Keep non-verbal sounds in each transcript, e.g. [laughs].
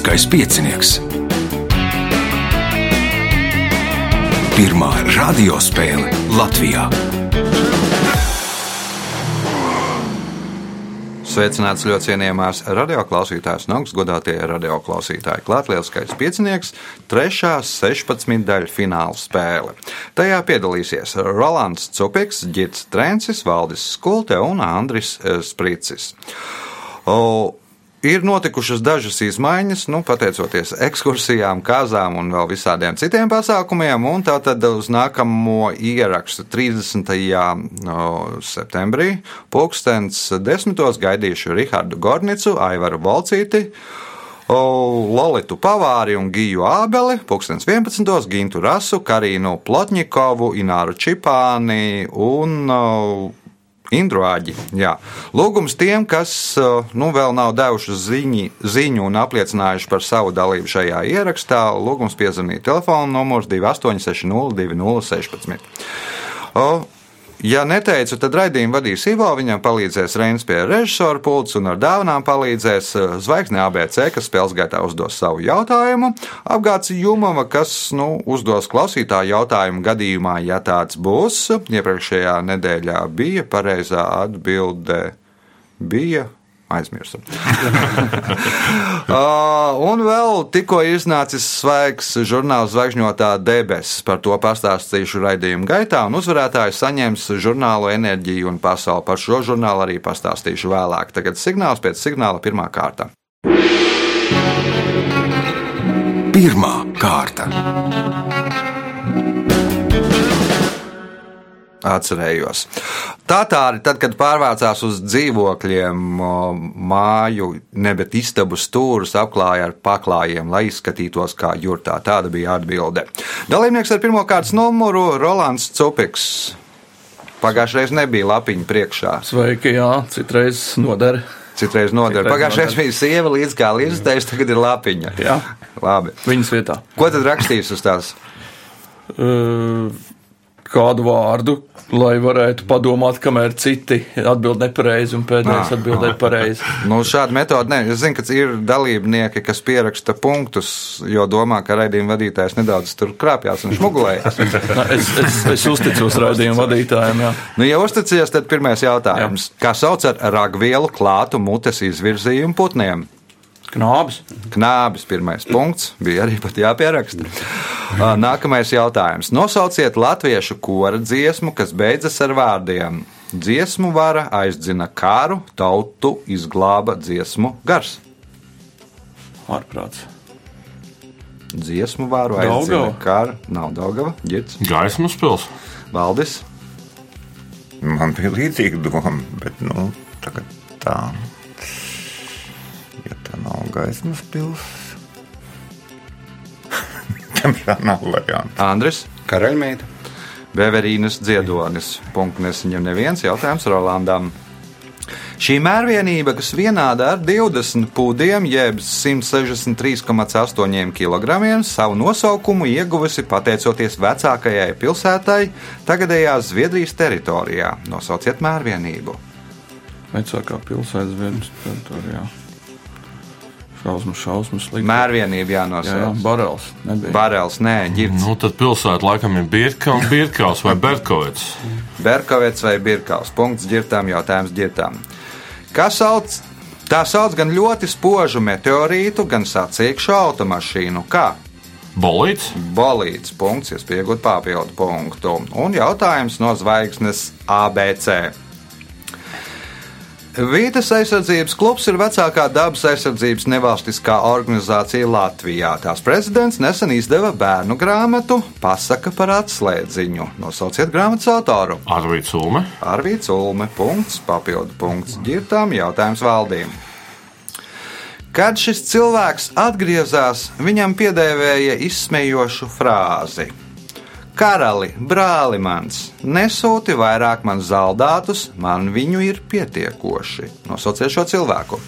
Lieliskais piecinieks. Pirmā radiospēle Latvijā. Sveicināts ļoti cienījamās radioklausītājas un augstgadātie radioklausītāji. Lielskais piecinieks, trešā 16 daļu fināla spēle. Tajā piedalīsies Rolands Cupiks, Girts Trencis, Valdis Skulte un Andris eh, Spricis. O, Ir notikušas dažas izmaiņas, nu, pateicoties ekskursijām, kāzām un vēl visādiem citiem pasākumiem. Tātad uz nākamo ierakstu 30. septembrī, pulkstens desmitos gaidīšu Rihardu Gornicu, Aivaru Volcīti. Lolitu Pavāri un Giju Ābeli, 2011. Gintu Rasu, Karīnu Plotņikovu, Ināru Čipāni un Indruāģi. Jā. Lūgums tiem, kas nu, vēl nav devuši ziņi, ziņu un apliecinājuši par savu dalību šajā ierakstā, lūgums piezvanīt telefona numurs 2860 2016. Ja neteicu, tad raidījumu vadīs Ivo. Viņam palīdzēs Reinas pie režisora pults un ar dāvanām palīdzēs eh, Zvaigzne ABC, kas spēles gaitā uzdos savu jautājumu. Apgāds Jumava, kas nu, uzdos klausītāju jautājumu gadījumā, ja tāds būs. Iepriekšējā nedēļā bija pareizā atbilde. Bija aizmirstam. [laughs] uh, un vēl tikko iznācis svaigs žurnāls Zvaigžņotā debesis. Par to pastāstīšu raidījuma gaitā, uzvarētājs saņems žurnālu enerģiju un pasauli. Par šo žurnālu arī pastāstīšu vēlāk. Tagad signāls pēc signāla pirmā kārta. Pirmā kārta. Atcerējos. Tatāri, tad, kad pārvācās uz dzīvokļiem, māju, ne bet istabu stūrus apklāja ar paklājiem, lai izskatītos kā jurtā. Tāda bija atbilde. Dalībnieks ar pirmā kārtas numuru Rolands Cupiks. Pagājušajā reizē nebija lapiņa priekšā. Sveiki, jā, citreiz noder. Citreiz noder. Pagājušajā reizē bija sieva līdz kā līdzstājs, tagad ir lapiņa. Jā, labi. Viņas vietā. Ko tad rakstīs uz tās? Uh, kādu vārdu, lai varētu padomāt, kamēr citi atbild nepareizi un pēdējais atbildēja pareizi. Nu, šāda metode, nē, es zinu, ka ir dalībnieki, kas pieraksta punktus, jo domā, ka raidījuma vadītājs nedaudz tur krāpjas un šmugulējas. [laughs] es, es, es uzticos raidījuma vadītājiem, jā. Nu, ja uzticies, tad pirmais jautājums. Jā. Kā sauc ar ragvielu klātu mutes izvirzījumu putniem? Knābis. Knābis, pirmais punkts, bija arī pat jāpieraksta. Nākamais jautājums. Nosauciet latviešu kora dziesmu, kas beidzas ar vārdiem. Dziesmu vara aizzina kāru, tautu izglāba dziesmu gars. Ārprāts. Dziesmu vāru aizzina kāru, nav Daugava, ģits. Gaismas pils. Valdis. Man bija līdzīga doma, bet nu, tagad tā nav gaismas pilsēta. [laughs] Tiemžēl nav variantu. Andris. Karaļmeita. Beverīnas dziedonis. Punkts nesaņem neviens jautājums Rolandam. Šī mērvienība, kas vienāda ar 20 pūdiem, jeb 163,8 kg, savu nosaukumu ieguvusi pateicoties vecākajai pilsētai, tagadējā Zviedrijas teritorijā. Nosauciet mērvienību. Vecākā pilsēta Zviedrijas teritorijā. Šausmas, šausmas. Mērvienība jānosauc. Jā, jā, barels. Nebija. Barels, nē, ģirds. Nu, tad pilsēta laikam ir Birka un Birkaus vai Berkovets. Berkovets vai Birkaus. Punkts ģirtām, jautājums ģirtām. Kas sauc? Tā sauc gan ļoti spožu meteorītu, gan sacīkšu automašīnu. Kā? Bolīts. Bolīts. Punkts, pieaugat papildu punktu. Un jautājums no zvaigznes ABC. Vītas aizsardzības klubs ir vecākā dabas aizsardzības nevalstiskā organizācija Latvijā. Tās prezidents nesen izdeva bērnu grāmatu Pasaka par atslēdziņu. Nosauciet grāmatas autoru. Arvīts Ulme. Arvīts Ulme. Punkts, papildu punkts. Girtām jautājums valdīm. Kad šis cilvēks atgriezās, viņam piedēvēja izsmejošu frāzi Karali, brāli mans, nesūti vairāk man zaldātus, man viņu ir pietiekoši. Nosauciet šo cilvēku.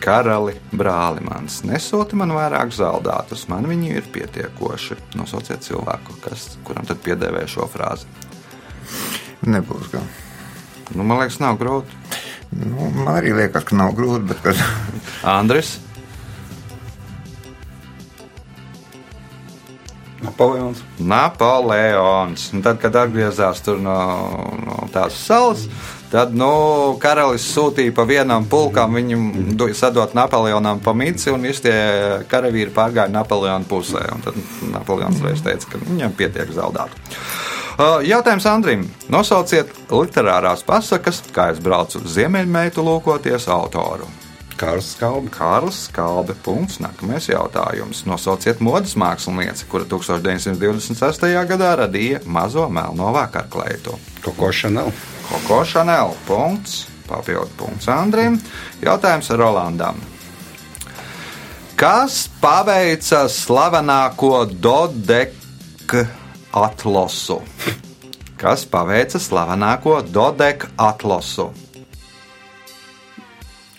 Karali, brāli mans, nesūti man vairāk zaldātus, man viņu ir pietiekoši. Nosauciet cilvēku, kas, kuram tad piedēvē šo frāzi. Nebūs gan. Nu, man liekas, nav grūti. Nu, man arī liekas, ka nav grūti, bet kad [laughs] Andris. Napoleons. Napoleons. Un tad, kad atgriezās tur no, no tās salas, tad nu, karalis sūtīja pa vienam pulkam viņam sadot Napoleonam pa mici, un visi tie karavīri pārgāja Napoleona pusē. Un tad Napoleons reiz teica, ka viņam pietiek zaudēt. Jautājums Andrim. Nosauciet literārās pasakas, kā es braucu uz Ziemeļmeitu lūkoties autoru. Kārs Skalbi. Kārlis Kalbe. Punkts. Nākamais jautājums. Nosauciet modes mākslinieci, kura 1926. gadā radīja mazo melno vakarkleitu. Koko Chanel. Koko Chanel. Punkts. Papildu punkts Andrim. Jautājums Rolandam. Kas paveica slavenāko Dodek atlasu? Kas paveica slavenāko Dodek atlasu?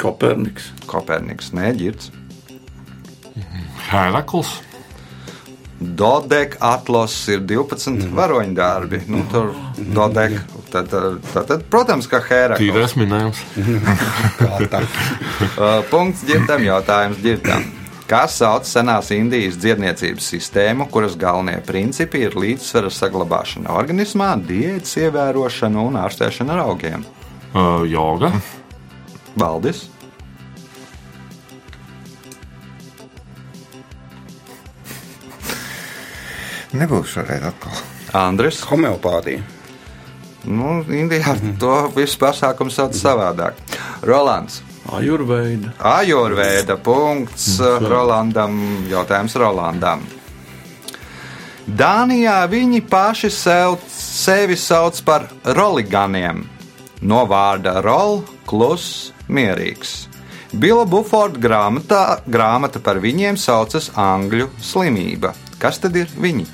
Koperniks. Koperniks, neģirts. Herakls. Dodek atlases ir 12 varoņu darbi. Nu, tur Dodek. Tad, tad, tad, protams, ka Herakls. Tīrais minējums. [laughs] Uh, Punkts ģirtam, jautājums ģirtam. Kas sauc senās Indijas dziedniecības sistēmu, kuras galvenie principi ir līdzsvera saglabāšana organismā, diētas ievērošana un ārstēšana ar augiem? Uh, joga. Valdis. nebūs šoreiz atkal. Andris. Homeopātija. Nu, Indijā to visu pasākumu sauc savādāk. Rolands. Ajurveida. Ajurvēda punkts Rolandam. Jautājums Rolandam. Dānijā viņi paši sev, sevi sauc par roliganiem. No vārda rol, klus, mierīgs. Bila Buforda grāmatā, grāmata par viņiem saucas Angļu slimība. Kas tad ir viņi?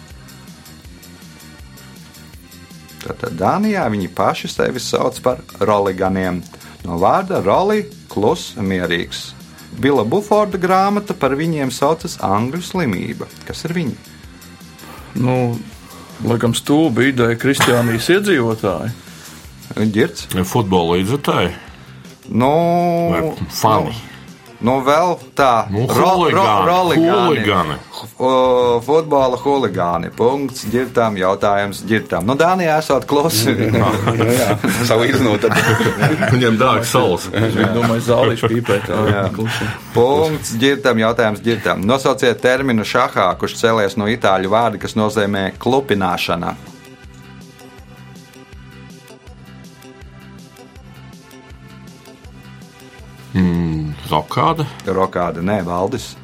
Tātad Dānijā viņi paši sevi sauc par roliganiem. No vārda roli, klus, mierīgs. Bila Buforda grāmata par viņiem saucas Angļu slimība. Kas ir viņi? Nu, laikam stulbi ideja kristiānijas [laughs] iedzīvotāji. Girts. Futbola līdzekļi. Nu, Vai fani. Nu, nu, vēl tā. Nu, ro- ro- huligāni, huligāni. Futbola huligāni. Punkts ģirtām, jautājums ģirtām. Nu, Dānijā esot klusi. [laughs] Nu, jā, salīdzinot ar Viņam dārgs salas. Es domāju, zālīšu pīpēt. Jā. Punkts ģirtam, jautājums ģirtam. Nosauciet terminu šahā, kurš cēlies no itāļu vārda, kas nozīmē klupināšana. Rokāda. Rokāda, nē, valdis.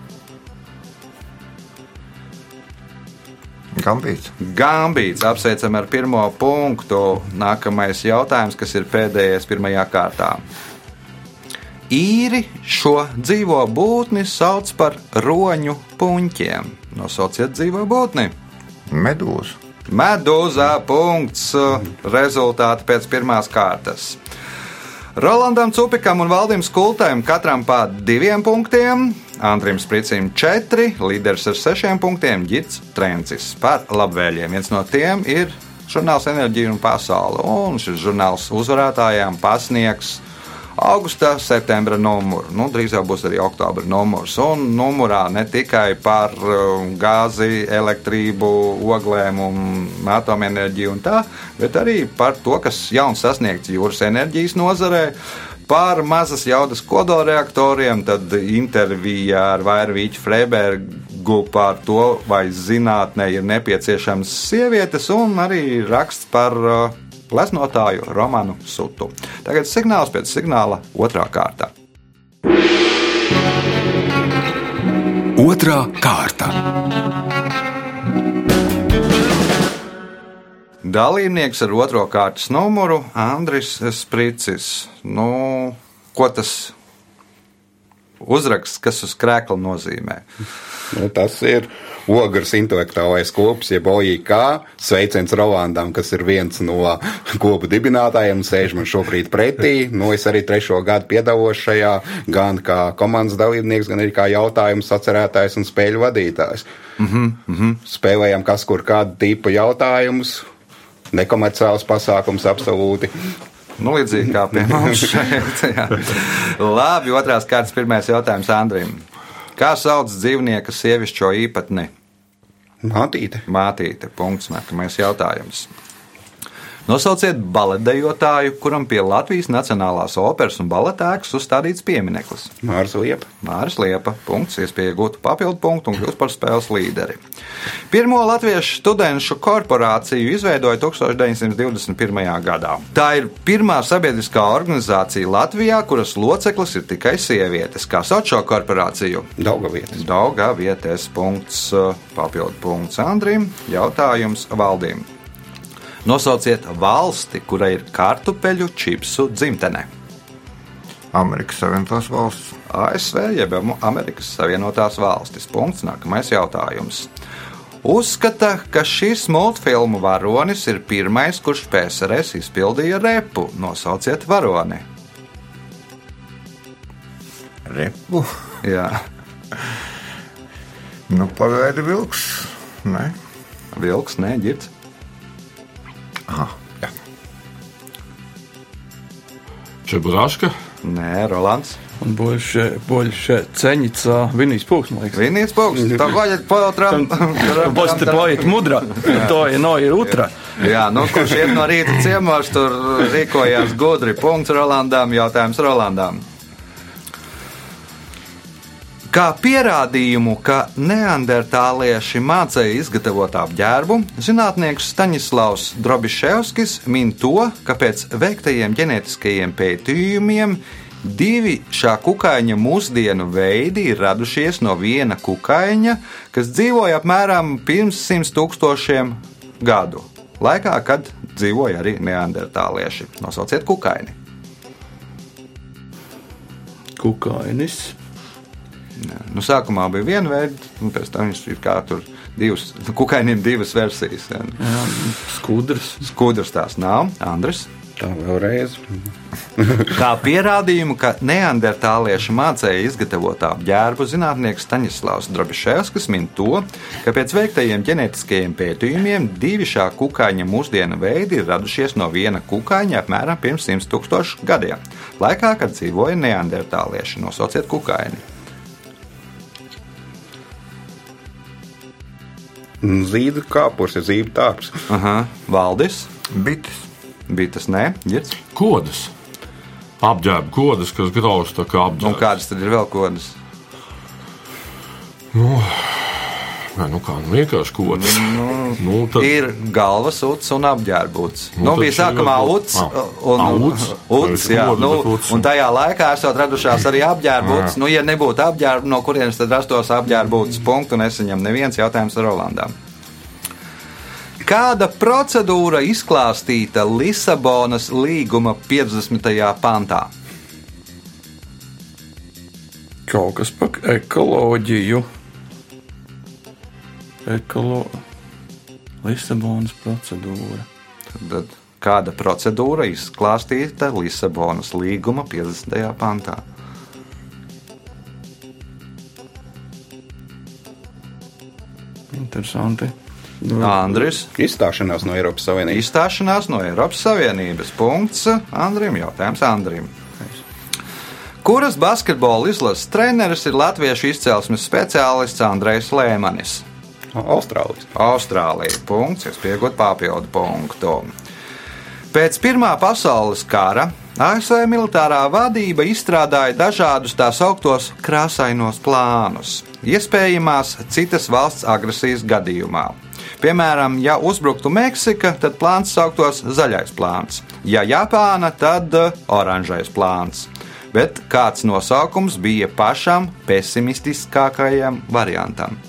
Gambīts. Gambīts apsveicam ar pirmo punktu. Nākamais jautājums, kas ir pēdējais pirmajā kārtā. Īri šo dzīvo būtni sauc par roņu puņķiem. Nosauciet dzīvo būtni. Medūza. Medūzā punkts. Rezultāti pēc pirmās kārtas. Rolandam Cupikam un Valdim Skultēm katram pa diviem punktiem, Andrim Spricim četri, līderis ar sešiem punktiem, Girts Trencis par labvēliem. Viens no tiem ir žurnāls Enerģija un Pasaule, un šis žurnāls uzvarētājām pasniegs augusta, septembra numuru. Nu, drīz jau būs arī oktobra numurs. Un numurā ne tikai par uh, gāzi, elektrību, oglēm un atomenerģiju un tā, bet arī par to, kas jauns sasniegts jūras enerģijas nozarē. Par mazas jaudas kodolreaktoriem, tad intervijā ar Vairvīķu Freibergu par to, vai zinātnē ir nepieciešams sievietes, un arī raksts par uh, gleznotāju Romanu Sutu. Tagad signāls pēc signāla otrā kārta. Otra kārta. Dalībnieks ar otro kārtas numuru Andris Spricis. Nu, ko tas uzraksts, kas uz krēkla nozīmē? Nu, tas ir ogres intelektuālais kops, jeb OIK. Sveiciens Rolandam, kas ir viens no kopu dibinātājiem, sēž man šobrīd pretī. Nu, es arī trešo gadu piedalos šajā, gan kā komandas dalībnieks, gan arī kā jautājumu sacerētājs un spēļu vadītājs. Mm -hmm, mm -hmm. Spēlējam kas kur kādu tipu jautājumus, nekomerciāls pasākums absolūti. Nu, līdzīgi kā pie mums [laughs] šeit. jā. Labi, otrās kārtas pirmais jautājums Andrim. Kā sauc dzīvnieka sievišķo īpatni? Mātīte. Mātīte. Punkts. Nākamais jautājums. Nosauciet baletdejotāju, kuram pie Latvijas Nacionālās operas un baletēkas uzstādīts piemineklis. Mārs Liepa. Māris Liepa. Punkts, iespēja iegūt papildu punktu un kļūt par spēles līderi. Pirmo latviešu studentu korporāciju izveidoja 1921. gadā. Tā ir pirmā sabiedriskā organizācija Latvijā, kuras loceklis ir tikai sievietes. Kā sauc šo korporāciju? Daugavietis. Daugavietes punkts, papildu punkts Andrim. Jautājums valdīm. Nosauciet valsti, kura ir kartupeļu čipsu dzimtene. Amerikas Savienotās valsts. ASV jeb Amerikas Savienotās valstis. Punkts. Nākamais jautājums. Uzskata, ka šis multfilmu varonis ir pirmais, kurš PSRS izpildīja repu. Nosauciet varoni. Repu. Jā, Nu, pagaidi vilks. Nē. vilks, neģirds. Aha. Jā. Čeburāška. Nē, Rolands. Un boļš ceņķis Vinijas Pūksnes. Vinijas Pūksnes. Tā vajag paotram. Bosti poiet mudra. To ir no ir utra. Jā, nu kurš iet no rīta ciemos, tur rīkojās gudri. Punkts Rolandām, jautājums Rolandām. Kā pierādījumu, ka neandertālieši mācīja izgatavot apģērbu, zinātnieks Staņislavs Drobiševskis min to, ka pēc veiktajiem ģenētiskajiem pētījumiem divi šā kukaiņa mūsdienu veidi ir radušies no viena kukaiņa, kas dzīvoja apmēram pirms simts tūkstošiem gadu, laikā, kad dzīvoja arī neandertālieši. Nosauciet kukaini. Kukainis. Nu, sākumā bija viena veida, un pēc tam viņš ir kā tur divas, kukainiem divas versijas. jā. Jā, skudrs. Skudrs tās nav, Andris. Tā vēlreiz. Kā pierādījumu, ka neandertālieši mācīja izgatavot apģērbu, zinātnieks Staņislavs Drobiševskis min to, ka pēc veiktajiem ģenētiskajiem pētījumiem divi šā kukaiņa mūsdienu veidi ir radušies no viena kukaiņa apmēram pirms 100 tūkstošu gadiem, laikā, kad dzīvoja neandertālieši. Nosauciet kukaini. Zīda kāpurs ir zīda tārps. Aha, Valdis, Bites. bija tas nē, ģirds. Kodas. Apģērba kodas, kas grauž tā kā Un apģērbs. kādas tad ir vēl kodas? Nē, nu kā, nu vienkārši kodas. Nu, tad, Ir galvas uts un apģērbuts. Nu, Nu, nu, bija sākumā uts, Ah. un, Ah, un, uts. uts, jā, nu, un tajā laikā esot radušās arī apģērbuts. Nu, ja nebūtu apģērbu, no kurienes tad rastos apģērbuts punktu, nesaņem neviens jautājums Rolandam. Kāda procedūra izklāstīta Lisabonas līguma 50. pantā? Kaut kas par ekoloģiju. Ekolo... Lisabonas procedūra. Tad kāda procedūra izklāstīta Lisabonas līguma 50. pantā? Interesanti. Andris. Izstāšanās no Eiropas Savienības. Izstāšanās no Eiropas Savienības. Punkts Andrim. Jautājums Andrim. Kuras basketbola izlases treneris ir latviešu izcelsmes speciālists Andrejs Lēmanis? Austrālijas. Austrālija. Punkts, es pieaugu papildu punktu. Pēc Pirmā pasaules kara ASV militārā vadība izstrādāja dažādus tā sauktos krāsainos plānus, iespējamās citas valsts agresijas gadījumā. Piemēram, ja uzbruktu Meksika, tad plāns sauktos zaļais plāns, ja Japāna, tad eh, oranžais plāns. Bet kāds nosaukums bija pašam pesimistiskākajam variantam?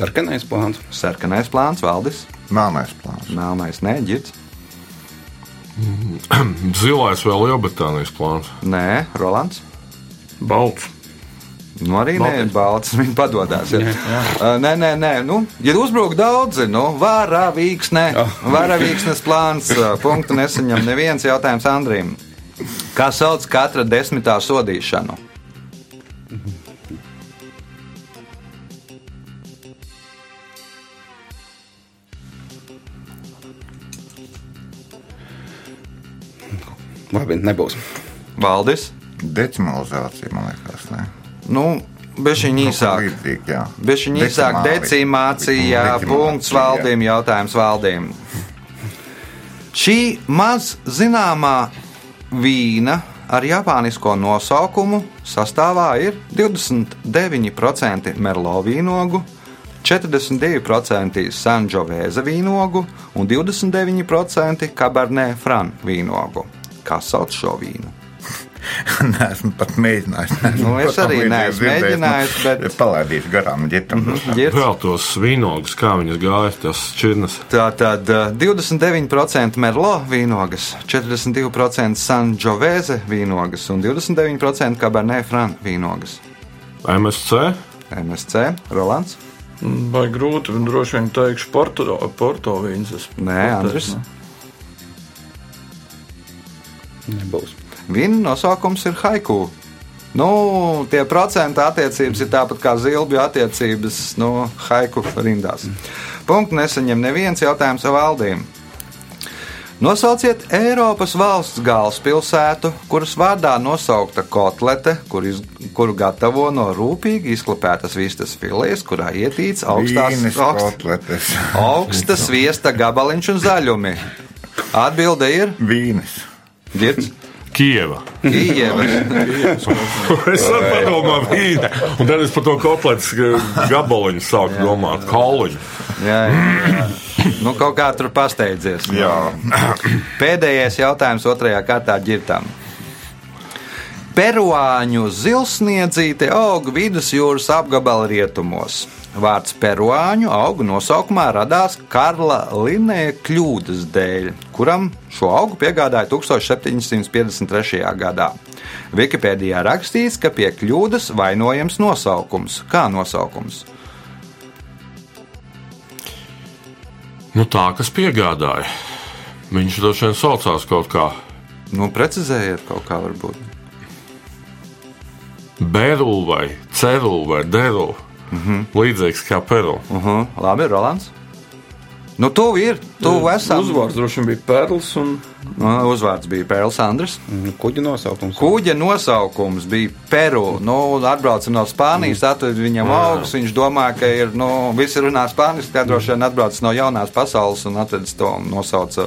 Sarkanais plāns. Sarkanais plāns, valdis, Melnais plāns. melnais neģits. [clears throat] Zilais vēl Lielbritānijas plāns. Nē, Rolands. Balts. Nu, arī nē, balts. [laughs] Viņa padodas. Ja. Uh, Nē, nē, nē. Nu, ja uzbrūk daudzi, nu, varavīksne, varavīksnes plāns. uh, Punktu nesaņem neviens jautājums Andrim. Kā sauc katra desmitā sodīšanu? Labi, nebūs. Valdis. Decimalizācija, man liekas, ne? Nu, Bez viņa īsāk. Viņa īsāk decimācija, punkts valdīm, jautājums valdīm. Šī maz zināmā vīna ar japānisko nosaukumu sastāvā ir 29% merlo vīnogu, 42% sanģovēza vīnogu un 29% kabernē fran vīnogu. Kā sauc šo vīnu? [laughs] Nē, esmu pat mēģinājis. Nu, es arī neesmu mēģinājis, bet palaidīšu garām ģitam. -hmm. Vēl tos vīnogus, kā viņas gāja, tas čirnas. Tā tad 29% merlo vīnogas, 42% sanģovēze vīnogas un 29% kabernē fran vīnogas. MSC? MSC, Rolands. Vai grūti, droši vien teikšu, porto, porto vīns. Nē, Andris. Nebūs. Viņa nosaukums ir haiku. Nu, tie procentu attiecības ir tāpat kā zilbju attiecības no nu, haiku rindās. Punktu nesaņem neviens jautājums valdīm. Nosauciet Eiropas valsts galvaspilsētu, kuras vārdā nosaukta kotlete, kur iz, kuru gatavo no rūpīgi izklapētas vistas filijas, kurā ietīts augstās, augst, augsta sviesta gabaliņš un zaļumi. Atbilde ir Vīnes. Girds. Kieva. Kijeva. [laughs] es varu padomāt, vīna. Un tad es par to kotletes gabaliņu sāku domāt, kauliņu. Jā, jā, jā. Nu, kaut kā tur pasteidzies. Jā. Pēdējais jautājums otrajā kārtā ģirtām. Peruāņu zilsniedzīte aug vidusjūras apgabala rietumos. Vārds peruāņu augu nosaukumā radās Karla Linēja kļūdas dēļ, kuram šo augu piegādāja 1753. gadā. Wikipēdijā rakstīts, ka pie kļūdas vainojams nosaukums. Kā nosaukums? Nu, tā, kas piegādāja. Viņš droši vien saucās kaut kā. Nu, precizējiet kaut kā varbūt. Beru vai ceru vai deru. Mm -hmm. Līdzīgs kā Peru. Uh -huh. Labi, Rolands. Nu, tuvu ir, tuvu esam. Uzvārds droši vien bija Perls. Un... Nu, uzvārds bija Pērls Andris. Kuģa nosaukums. Kuģa nosaukums bija Peru. Nu, atbraucam no Spānijas, atved viņam augus. Viņš domā, ka ir, nu, visi runā spāniski, tad droši vien atbrauc no jaunās pasaules un atvedis to nosauca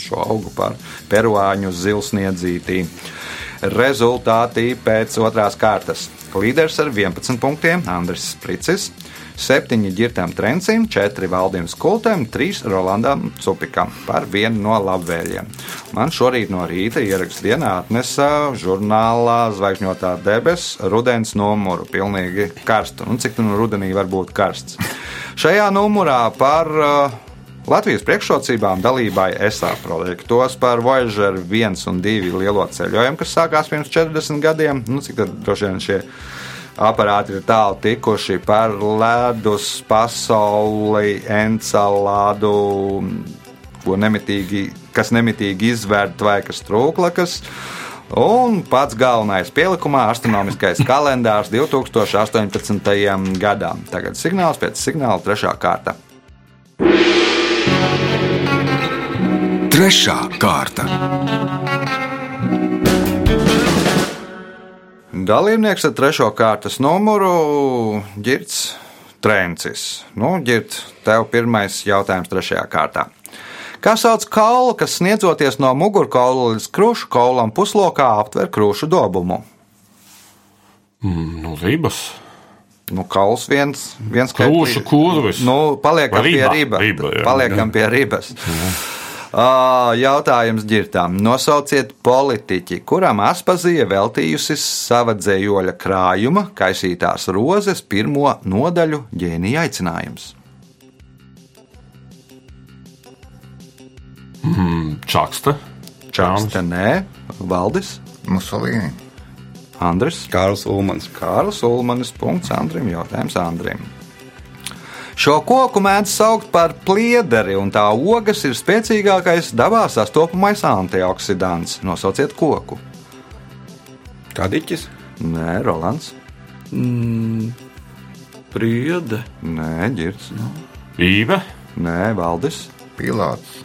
šo augu par peruāņu zilsniedzītī. Rezultāti pēc otrās kārtas. Līderis ar 11 punktiem Andris Spricis, 7 ģirtam Trencim, 4 Valdim Skultam, 3 Rolandam Cupikam par vienu no labvēliem. Man šorīt no rīta ieraksts dienā atnesa žurnālā Zvaigžņotā debesis rudens numuru, pilnīgi karstu. Un cik nu rudenī var būt karsts? Šajā numurā par uh, Latvijas priekšrocībām dalībai ESA projektos par Voyager 1 un 2 lielo ceļojumu, kas sākās pirms 40 gadiem. Nu, cik tad droši vien šie aparāti ir tālu tikuši par ledus pasauli, encelādu, ko nemitīgi, kas nemitīgi izvērt vai kas trūklakas. Un pats galvenais pielikumā - astronomiskais [laughs] kalendārs 2018. gadam. Tagad signāls pēc signāla trešā kārta. Trešā kārta. Dalībnieks ar trešo kārtas numuru - Girts Trēncis. Nu, Girt, tev pirmais jautājums trešajā kārtā. Kā sauc kaulu, kas sniedzoties no mugurkaula līdz krūšu kaulam puslokā aptver krūšu dobumu? Mm, nu, ribas. Nu, kauls viens, viens Krūšu kurvis. Nu, paliekam Vai pie riba? riba. Riba, jā. paliekam pie ribas. Ā, Jautājums ģirtām. Nosauciet politiķi, kuram Aspazija veltījusi sava dzējoļa krājuma, kaisītās rozes pirmo nodaļu ģēnija aicinājums. Čakste. Čāns, te nē, Valdis, Musolīni. Andris. Kārls Ulmans. Kārlis Ulmanis. Punkts Andrim. Jautājums Andrim. Šo koku mēdz saukt par pliederi, un tā ogas ir spēcīgākais dabā sastopamais antioksidants. Nosauciet koku. Kadiķis. Nē, Rolands. Priede. Nē, Girts. Īve. Nē, Valdis. Pilāts.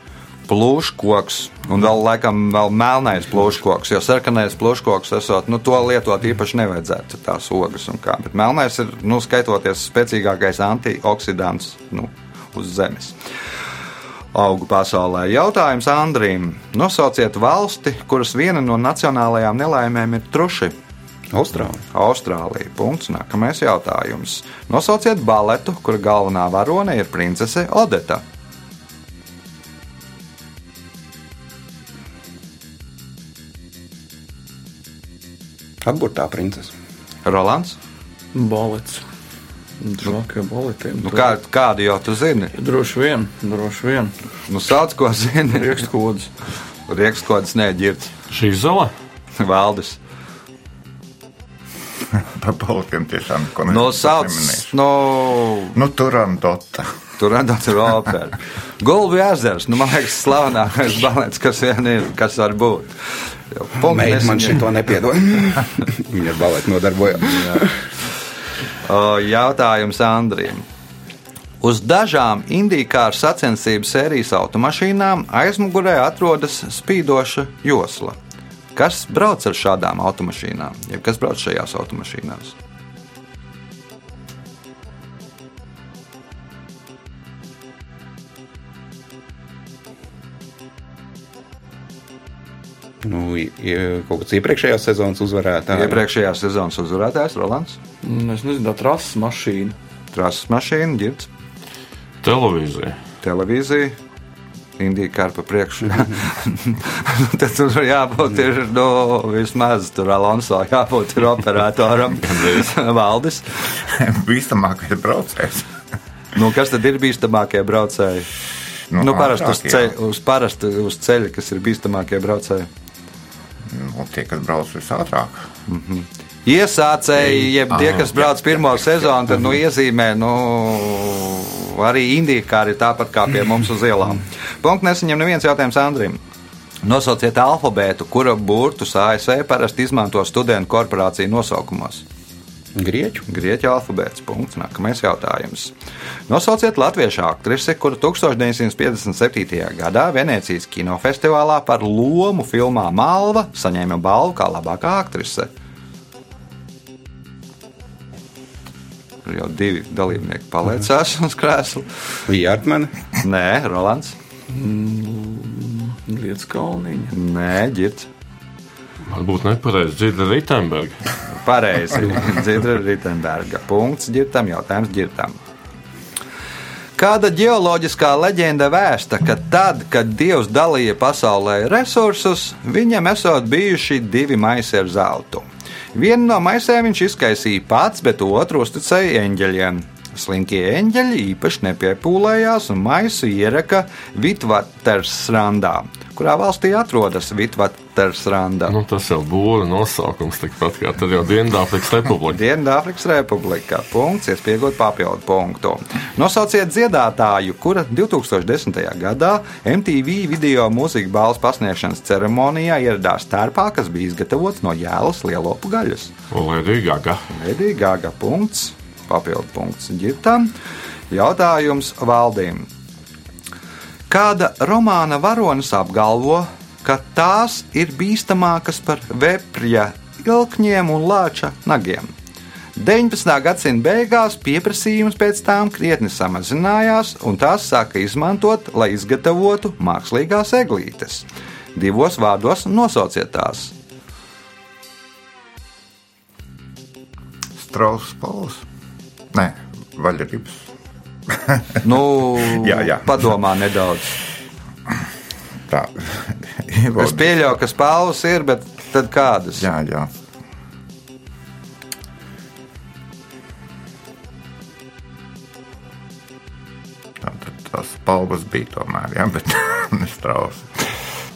Plūškoks, un vēl laikam vēl melnais plūškoks, jo sarkanais plūškoks esot, nu, to lietot īpaši nevajadzētu, tās ogas un kā. Bet melnais ir, nu, skaitoties spēcīgākais antioksidants nu, uz zemes. Augu pasaulē jautājums Andrim. Nosauciet valsti, kuras viena no nacionālajām nelaimēm ir truši. Austrālija. Austrālija. Punkts. Nākamais jautājums. Nosauciet baletu, kura galvenā varone ir princese Odeta. Atburtā princese. Rolands. Balets. Žakai baletiem. Nu, kā, kādu jau tu zini? Droši vien, droši vien. Nu, sauc, ko zini. Riekstkods. Riekskodas neģirds. Šī zala? Valdis. [laughs] Par balkiem tiešām neko Nu, sauc, neminēšu. nu, Nu, Turandota. Tur redzams, ir opera. Gulbi ezers, nu, man liekas, slavenākais balets, kas vien ir, kas var būt. Meita man nesaņem. šito nepiedod. [laughs] Viņa ar baleti nodarbojās. Jautājums Andriem. Uz dažām indīkāru sacensību sērijas automašīnām aizmugurē atrodas spīdoša josla. Kas brauc ar šādām automašīnām? Ja kas brauc šajās automašīnās? Nu, kaut kāds iepriekšējās sezonas uzvarētājs. Iepriekšējās sezonas uzvarētājs Rolands, Mm, Es nezinu, tā trases mašīna. trases mašīna, ģirds, Televīzija. televīzija. Indija kā pa priekšu. [laughs] Tad tur jābūt ir, nu, vismaz tur Alonso jābūt ir operatoram. [laughs] Valdis. Bīstamākais braucējs. Nu, kas tad ir bīstamākie braucēji? Nu, nu, parasti uz, ceļ, uz, parasti uz ceļa, kas ir bīstamākie braucēji. Nu, tie, kas brauc visātrāk. Iesācēji, jeb tie, kas brauc pirmo sezonu, tad nu, iezīmē nu, arī indīkāri tāpat kā pie mums uz ielām. Punkts nesaņem neviens jautājums Andrim. Nosauciet alfabētu, kura burtus ASV parasti izmanto studentu korporāciju nosaukumos. Grieķu. Grieķu alfabēts. Punkts. Nākamais jautājums. Nosauciet latviešu aktrisi, kura 1957. gadā Venecijas kinofestivālā par lomu filmā Malva saņēma balvu kā labākā aktrise. Tur jau divi dalībnieki paliecās uz krēsla. Vijārtmane. Nē, Rolands. Lietas kalniņa. Nē, ģirds. Varbūt nepareizi dzird Ritenberga. Pareizi. [laughs] Dzirda Ritenberga. Punkts ģirtam, jautājums ģirtam. Kāda ģeoloģiskā leģenda vēsta, ka tad, kad Dievs dalīja pasaulē resursus, viņam esot bijuši divi maisi ar zeltu. Vienu no maisēm viņš izkaisīja pats, bet otru uzticēja eņģeļiem. Slinkie eņģeļi īpaši nepiepūlējās un maisu ieraka Vitvatersrandā, kurā valstī atrodas Vitvatersranda. Nu, tas jau būra nosaukums, tikpat kā tad jau Dienvidāfrikas Republika. [laughs] Dienvidāfrikas Republika. Punkts, iespējot papildu punktu. Nosauciet dziedātāju, kura 2010. gadā MTV video mūzikas balvas pasniegšanas ceremonijā ieradās tērpā, kas bija izgatavots no jēlas lielopu gaļas. Lēdija Gaga. Lēdija Gaga. Punkts, papildu punkts ģirtam. Jautājums valdīm. Kāda romāna varonis apgalvo, ka tās ir bīstamākas par veprija ilkņiem un lāča nagiem? 19. gadsimta beigās pieprasījums pēc tām krietni samazinājās, un tās sāka izmantot, lai izgatavotu mākslīgās eglītes. Divos vārdos nosauciet tās. Strauss Pauls. Nē, vaļarības. Nu, [laughs] Jā, jā. Padomā nedaudz. Tā. [laughs] Es pieļauju, ka spēles ir, bet tad kādas? Jā, jā. Tā tad tās palvas bija tomēr, jā, bet [laughs] nestrauss.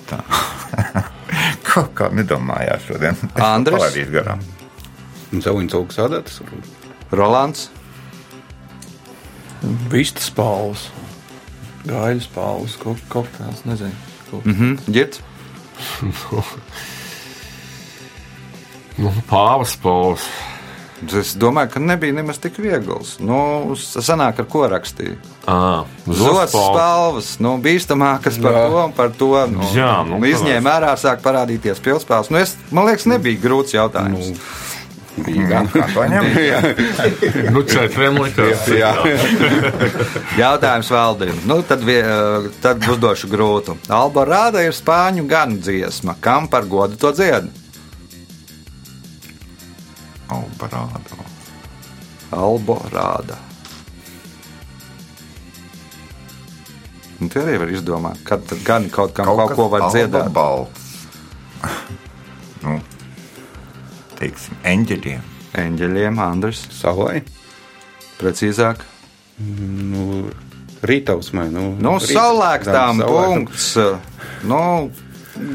Tā. [laughs] Kaut kā nedomājās šodien. Es Andres? palaidīšu garām. Zauņas augstas adatas. varbūt. Rolands, Vistas spāles. Gaļas spāles, kaut, kaut kāds, nezinu. Kaut. mhm, Girts, [laughs] Nu, pāvas Pauls. Es domāju, ka nebija nemaz tik viegls. Nu, sanāk, ar ko rakstīja. Ah, Zots spalvas, nu, bīstamākas par Jā. to un par to. Nu, Jā, nu, nu, izņēma ārā, sāk parādīties pilspēles. Nu, es, man liekas, nebija grūts jautājums. Jā, kā to ņemt? Nu, četriem likās. Jā. Jautājums valdībai. Nu, tad, vie- tad uzdošu grūtu. Alba rāda ir spāņu gan dziesma. Kam par godu to dzied? Albarādo. Alba rāda. Un tie arī var izdomāt, kad tad gan kaut kam kaut, kaut ko var dziedāt. Balts. [laughs] nu, teiksim, eņģeļiem. Eņģeļiem, Andris, Savai. precīzāk. Nu, Rītausmai. Nu, Nu, rīt- saulēktam. punkts. Nu,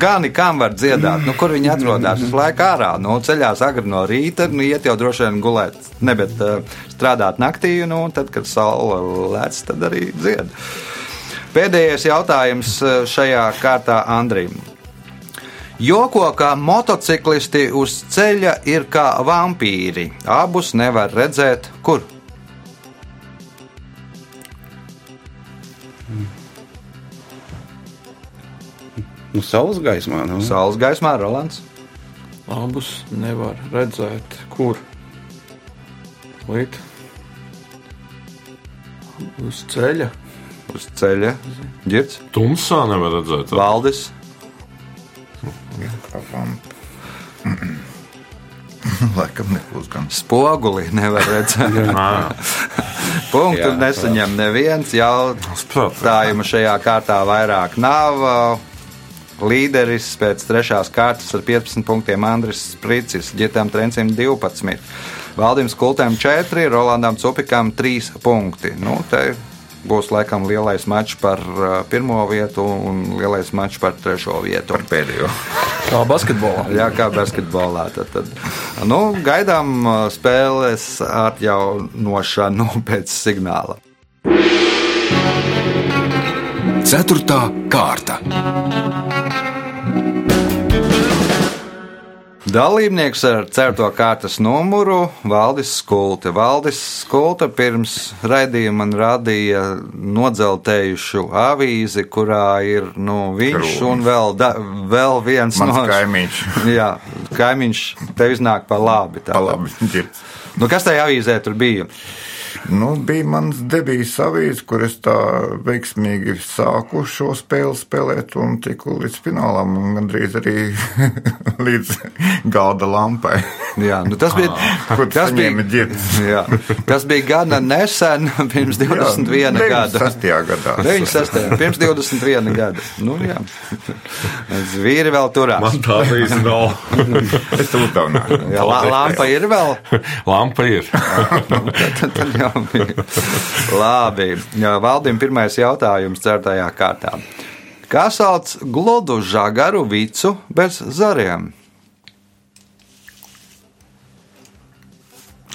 Gani kam var dziedāt, nu, kur viņi atrodas laiku ārā. Nu, ceļās agri no rīta, nu, iet jau droši vien gulēt, ne, bet uh, strādāt naktī, nu, un tad, kad saule lec, tad arī dzied. Pēdējais jautājums uh, šajā kārtā Andrim. Joko, ka motociklisti uz ceļa ir kā vampīri. Abus nevar redzēt, kur. Nu, saules gaismā. Nu. Saules gaismā, Rolands. Abus nevar redzēt, kur. Līt. Uz ceļa. Uz ceļa ģirts, Tumsā nevar redzēt. valdis. Kā vamp. [clears throat] Laikam nebūs gan. Spoguli nevar redzēt. [laughs] Punktu Jā, nesaņem neviens. Jautājumu šajā kārtā vairāk nav. Līderis pēc trešās kārtas ar 15 punktiem Andris Spricis, Gitam Trencim 12, Valdim Skultēm 4, Rolandam Cupikam 3 punkti. Nu, te būs laikam lielais mačs par pirmo vietu un lielais mačs par trešo vietu. Par pēdējo. Kā basketbolā. Jā, kā basketbolā. Tad, tad, nu, gaidām spēles atjaunošanu [laughs] pēc signāla. Ceturtā kārta. Dalībnieks ar certo kārtas numuru Valdis Skulte. Valdis Skulte pirms raidījuma man radīja nodzeltējušu avīzi, kurā ir nu, viņš Krūms. un vēl, da, vēl viens Mans no kaimiņš. [laughs] Jā, kaimiņš tev iznāk pa labi. tā. Pa labi. Nu, kas tajā avīzē tur bija? Nu, bija mans debijas avīze, kur es tā veiksmīgi sāku šo spēli spēlēt un tiku līdz finālam un gandrīz arī [laughs] līdz galda lampai. [laughs] Jā, nu, tas bija. Kur tas saņēma ģirds. [laughs] Jā, tas bija gana nesen, pirms 21 gada. 96. gadā. 96. pirms 21 gada. Nu, jā. Zvīri vēl turās. man tā bija nav. Es to uzdevināju. Jā, la, lampa ir vēl. Lampa ir. Tad, tad jau [laughs] Labi. Jā, Valdim pirmais jautājums certajā kārtā. Kā sauc gludu žagaru vicu bez zariem?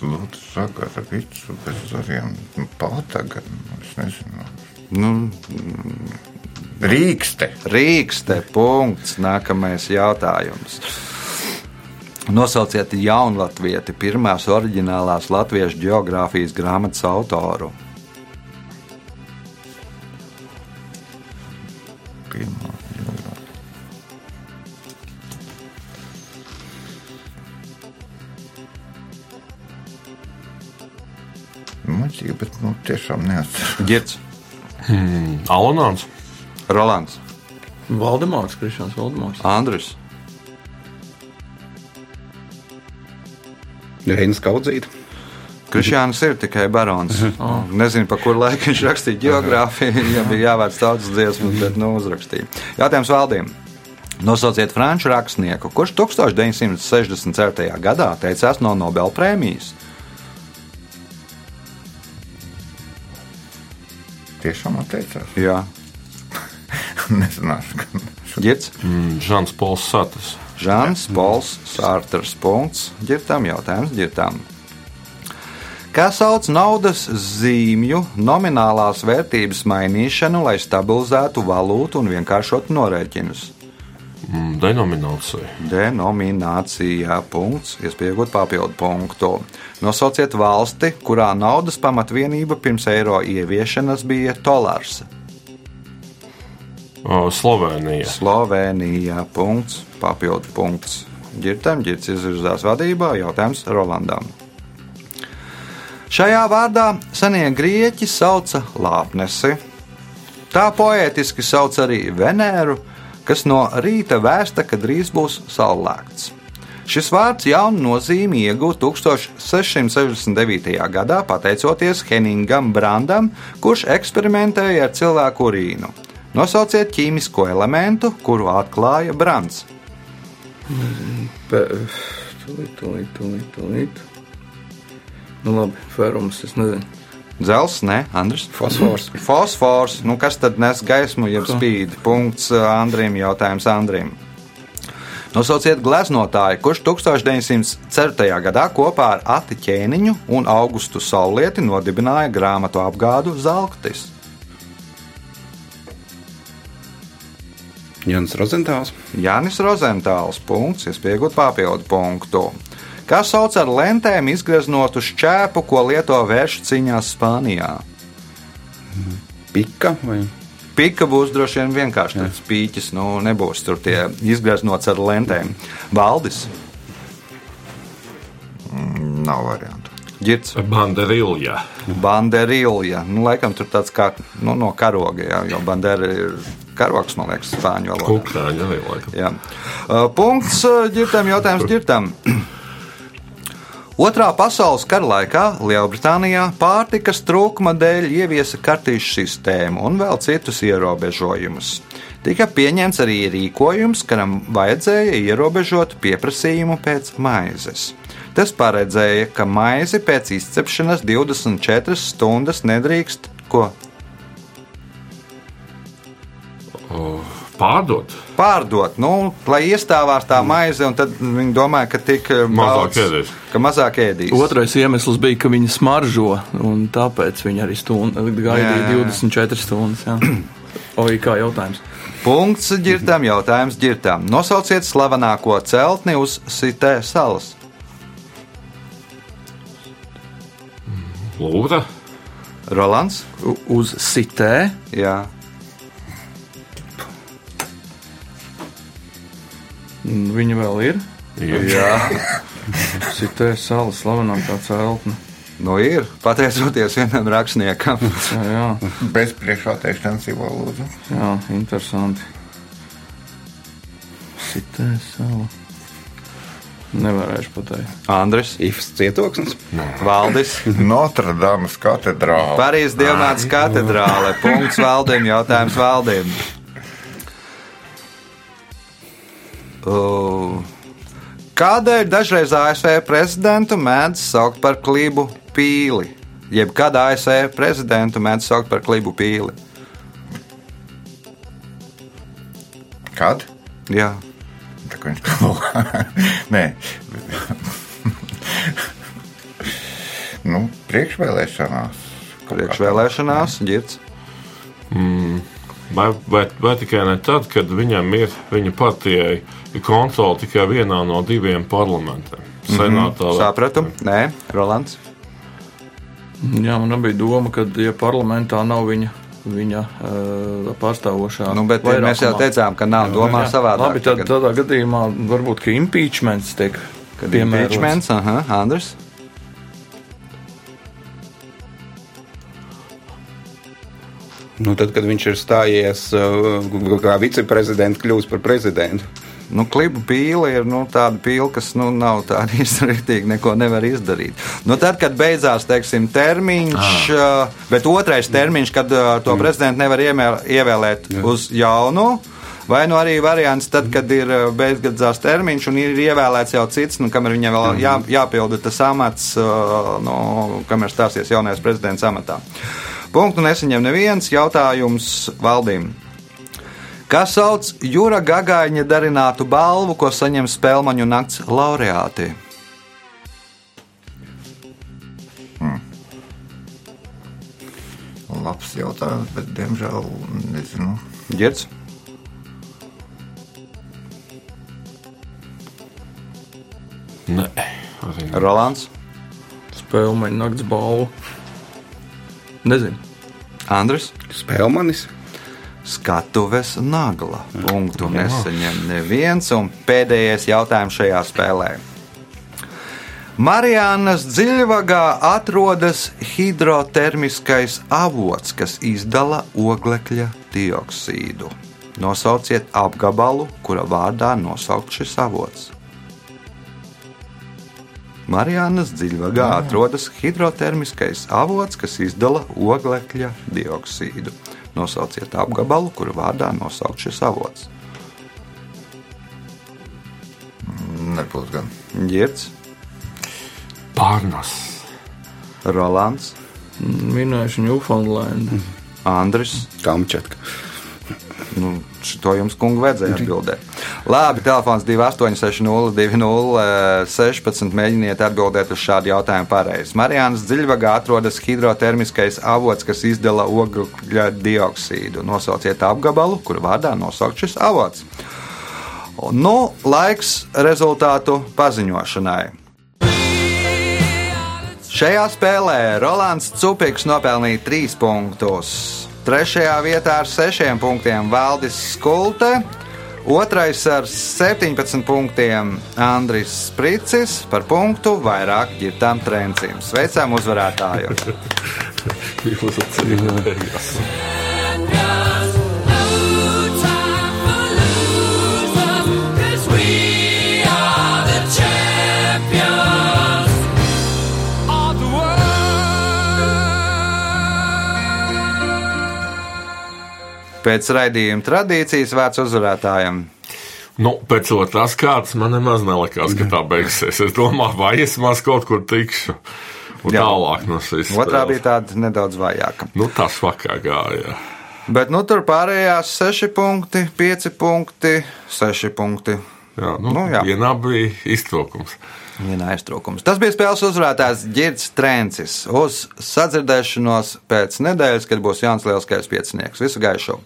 Lūdzu, sagara vicu bez zariem. Nu, Pātaga, es nezinu. Nu, Rīkste. Rīkste. Punkts. Nākamais jautājums. Nosauciet jaunlatvieti pirmās oriģinālās latviešu geogrāfijas grāmatas autoru. Muļķīgi, bet nu, tiešām neatceros. Girts, Alonāns. Rolands, Valdemārs, Krišāns Valdemārs. Andris, Reinas kaudzīt. Krišjāns ir tikai barons. Nezinu, pa kuru laiku viņš rakstīja geogrāfiju, [laughs] ja bija jāvērts tautas dziesmas, bet nu uzrakstīja. Jautājums valdīm. Nosauciet franču rakstnieku, kurš 1964. gadā teicās no Nobela prēmijas. Tiešām atteicās. Jā, [laughs] Nezināšu, ka Girts, Mm, Žans Pols Satis. Žants, Pols, Sārters, punkts. Girtam jautājums, girtam. Kā sauc naudas zīmju nominālās vērtības mainīšanu, lai stabilizētu valūtu un vienkāršotu norēķinus? Mm, Denominācija. Denominācija punkts, iespējot papildu punktu. Nosauciet valsti, kurā naudas pamatvienība pirms eiro ieviešanas bija dolārs. Slovenija. Slovenija. Punkts, papildu punkts. Girtam, ģirts izvirzās vadībā, jautājums Rolandam. Šajā vārdā senie grieķi sauca lāpnesi. Tā poētiski sauc arī Venēru, kas no rīta vēsta, ka drīz būs saulēkts. Šis vārds jaunu nozīmi iegūta 1669. gadā pateicoties Henningam Brandam, kurš eksperimentēja ar cilvēku urīnu. Nosauciet ķīmisko elementu, kuru atklāja Brands. Pe... Tūlīt, tūlīt, tūlīt, tūlīt. Nu labi, ferums, es nezinu. Dzels, ne, Andris. Fosfors. Fosfors, nu kas tad nes gaismu, jeb spīd? Punkts uh, Andrim, jautājums Andrim. Nosauciet gleznotāju, kurš 1904. gadā kopā ar Ati Ķēniņu un Augustu Saulieti nodibināja grāmatu apgādu Zelktis. Jans Rozentāls. Jānis Rozentāls, punkts, iespējot papildu punktu. Kā sauc ar lentēm izgreznotu šķēpu, ko lieto vēršu cīņās Spānijā? Pika vai Pika būs droši vien vienkārši tāds pīķis, nu nebūs tur tie izgreznots ar lentēm. Valdis, Nav variantu. Ģirts, Banderilja. banderilja. Nu, laikam tur tāds kā nu, no karoga, jā, jo bandera ir karogs, man liekas, spāņu valodā. Kukrāņa arī laikam. Jā. Punkts ģirtam, jautājums ģirtam. Otrā pasaules kara laikā Lielbritānijā pārtikas trūkuma dēļ ieviesa kartīšu sistēmu un vēl citus ierobežojumus. Tika pieņemts arī rīkojums, kuram vajadzēja ierobežot pieprasījumu pēc maizes. Tas paredzēja, ka maizi pēc izcepšanas 24 stundas nedrīkst ko Pārdot. pārdot, nu, lai iestāvās tā maize, un tad viņi domāja, ka tik eh, Mazāk daudz- ēdīs. Ka mazāk ēdīs. Otrais iemesls bija, ka viņi smaržo, un tāpēc viņi arī stundu, gaidīja Jā, jā. 24 stundas. Jā. [clears throat] Oi, kā jautājums? Punkts ģirtām, jautājums ģirtām. Nosauciet slavenāko celtni uz Sitē salas. Lūdzu. Rolands? U- Uz sitē. Jā. Viņa vēl ir. Jā. [laughs] Sitē salas slavenākā celtne. Nu, ir pateicoties vienam rakstniekam. [laughs] Jā, jā, Bez priekšvēlēšanas jau lūdzu. jā, interesanti. Sitē sala. Nevarēšu pateikt. Andris, Ifs cietoksnis. Valdis, [laughs] Notre Dame katedrāle. Parīzes Dievnāts katedrāle. [laughs] Punkts valdiem, jautājums valdiem. Kādēļ dažreiz ASV prezidentu mēdz saukt par klibu pīli? Jeb kad ASV prezidentu mēdz saukt par klibu pīli? Kad? Jā. Kā. [laughs] Nē. nu, priekšvēlēšanās. Priekšvēlēšanās, ģirts. Vai, vai, vai tikai ne tad, kad viņam ir viņa partijai kontrole tikai vienā no diviem parlamentiem? Senātā vai Sapratu? Nē, Rolands. Jā, man bija doma, ka, ja parlamentā nav viņa, viņa uh, pārstāvošā, Nu, bet mēs jau teicām, ka nav domā savādāk. Labi, tad tagad. tādā gadījumā varbūt ka impeachments tiek Kad piemērots. impeachments, aha, Andris. Nu, tad, kad viņš ir stājies uh, kā viceprezidents, kļūst par prezidentu. Nu, klipa pīle ir nu, tāda pīle, kas nu, nav tāda [laughs] izdarīga, neko nevar izdarīt. Nu, tad, kad beidzās teiksim, termiņš, ah. bet otrais termiņš, kad to mm. prezidentu nevar iemēl, ievēlēt Jā. uz jaunu. Vai nu arī variants, tad, kad ir beidzgadzās termiņš un ir ievēlēts jau cits, nu, kamēr viņam vēl jā, jāpilda tas amats, nu, kamēr stāsies jaunais prezidents amatā. Punktu nesaņem neviens jautājums valdīm kā sauc Jūra Gagaiņa darinātu balvu, ko saņem spēļu nakts laureāti. Hmm. Labs jautājums, bet diemžēl nezinu. Girds. Nē, arī nē. Rolands. Spēlmaņa nakts balvu. Nezinu. Andris. Spēlmanis. Skatuves nagla. Punktu nesaņem neviens. Un pēdējais jautājums šajā spēlē. Marijānas dziļvagā atrodas hidrotermiskais avots, kas izdala oglekļa dioksīdu. Nosauciet apgabalu, kura vārdā nosaukt šis avots. Marijānas dziļvagā atrodas hidrotermiskais avots, kas izdala oglekļa dioksīdu. Nosauciet apgabalu, kura vārdā nosaukt šis avots. Nebūs gan. Girts, Pārnas. Rolands, Minēšu Newfoundland. Andris. Kamčatka. Nu, to jums, kungi, vajadzēja atbildēt. Labi, telefons 28-02-16. Mēģiniet atbildēt uz šādu jautājumu pareizi. Marijānas dziļvagā atrodas hidrotermiskais avots, kas izdala ogļu dioksīdu. Nosauciet apgabalu, kur vārdā nosaukt šis avots. Nu, laiks rezultātu paziņošanai. Šajā spēlē Rolands Cupiks nopelnīja 3 punktus. Trešajā vietā ar 6 punktiem Valdis Skulte, otrais ar 17 punktiem Andris Spricis, par punktu vairāk ģirtām trencim. Sveicam uzvarētāju! [laughs] [laughs] Jūs atcerieties. Pēc raidījuma tradīcijas vērts uzvarētājam. Nu, pēc otrās kārtas man nemaz nelikās, ka tā beigsies. Es domāju, vai es maz kaut kur tikšu. Un Jā. tālāk no šīs Otrā spēles. bija tāda nedaudz vājāka. Nu, tas vakar gāja. Bet nu, tur pārējās 6 punkti, 5 punkti, 6 punkti. Jā, nu, Nu, jā. vienā bija iztrūkums. Vienā aiztrūkums. Tas bija spēles uzvarētājs Girts Trencis. Uz sadzirdēšanos pēc nedēļas, kad būs Jānis Lielskais piecinieks. Visu gaišu!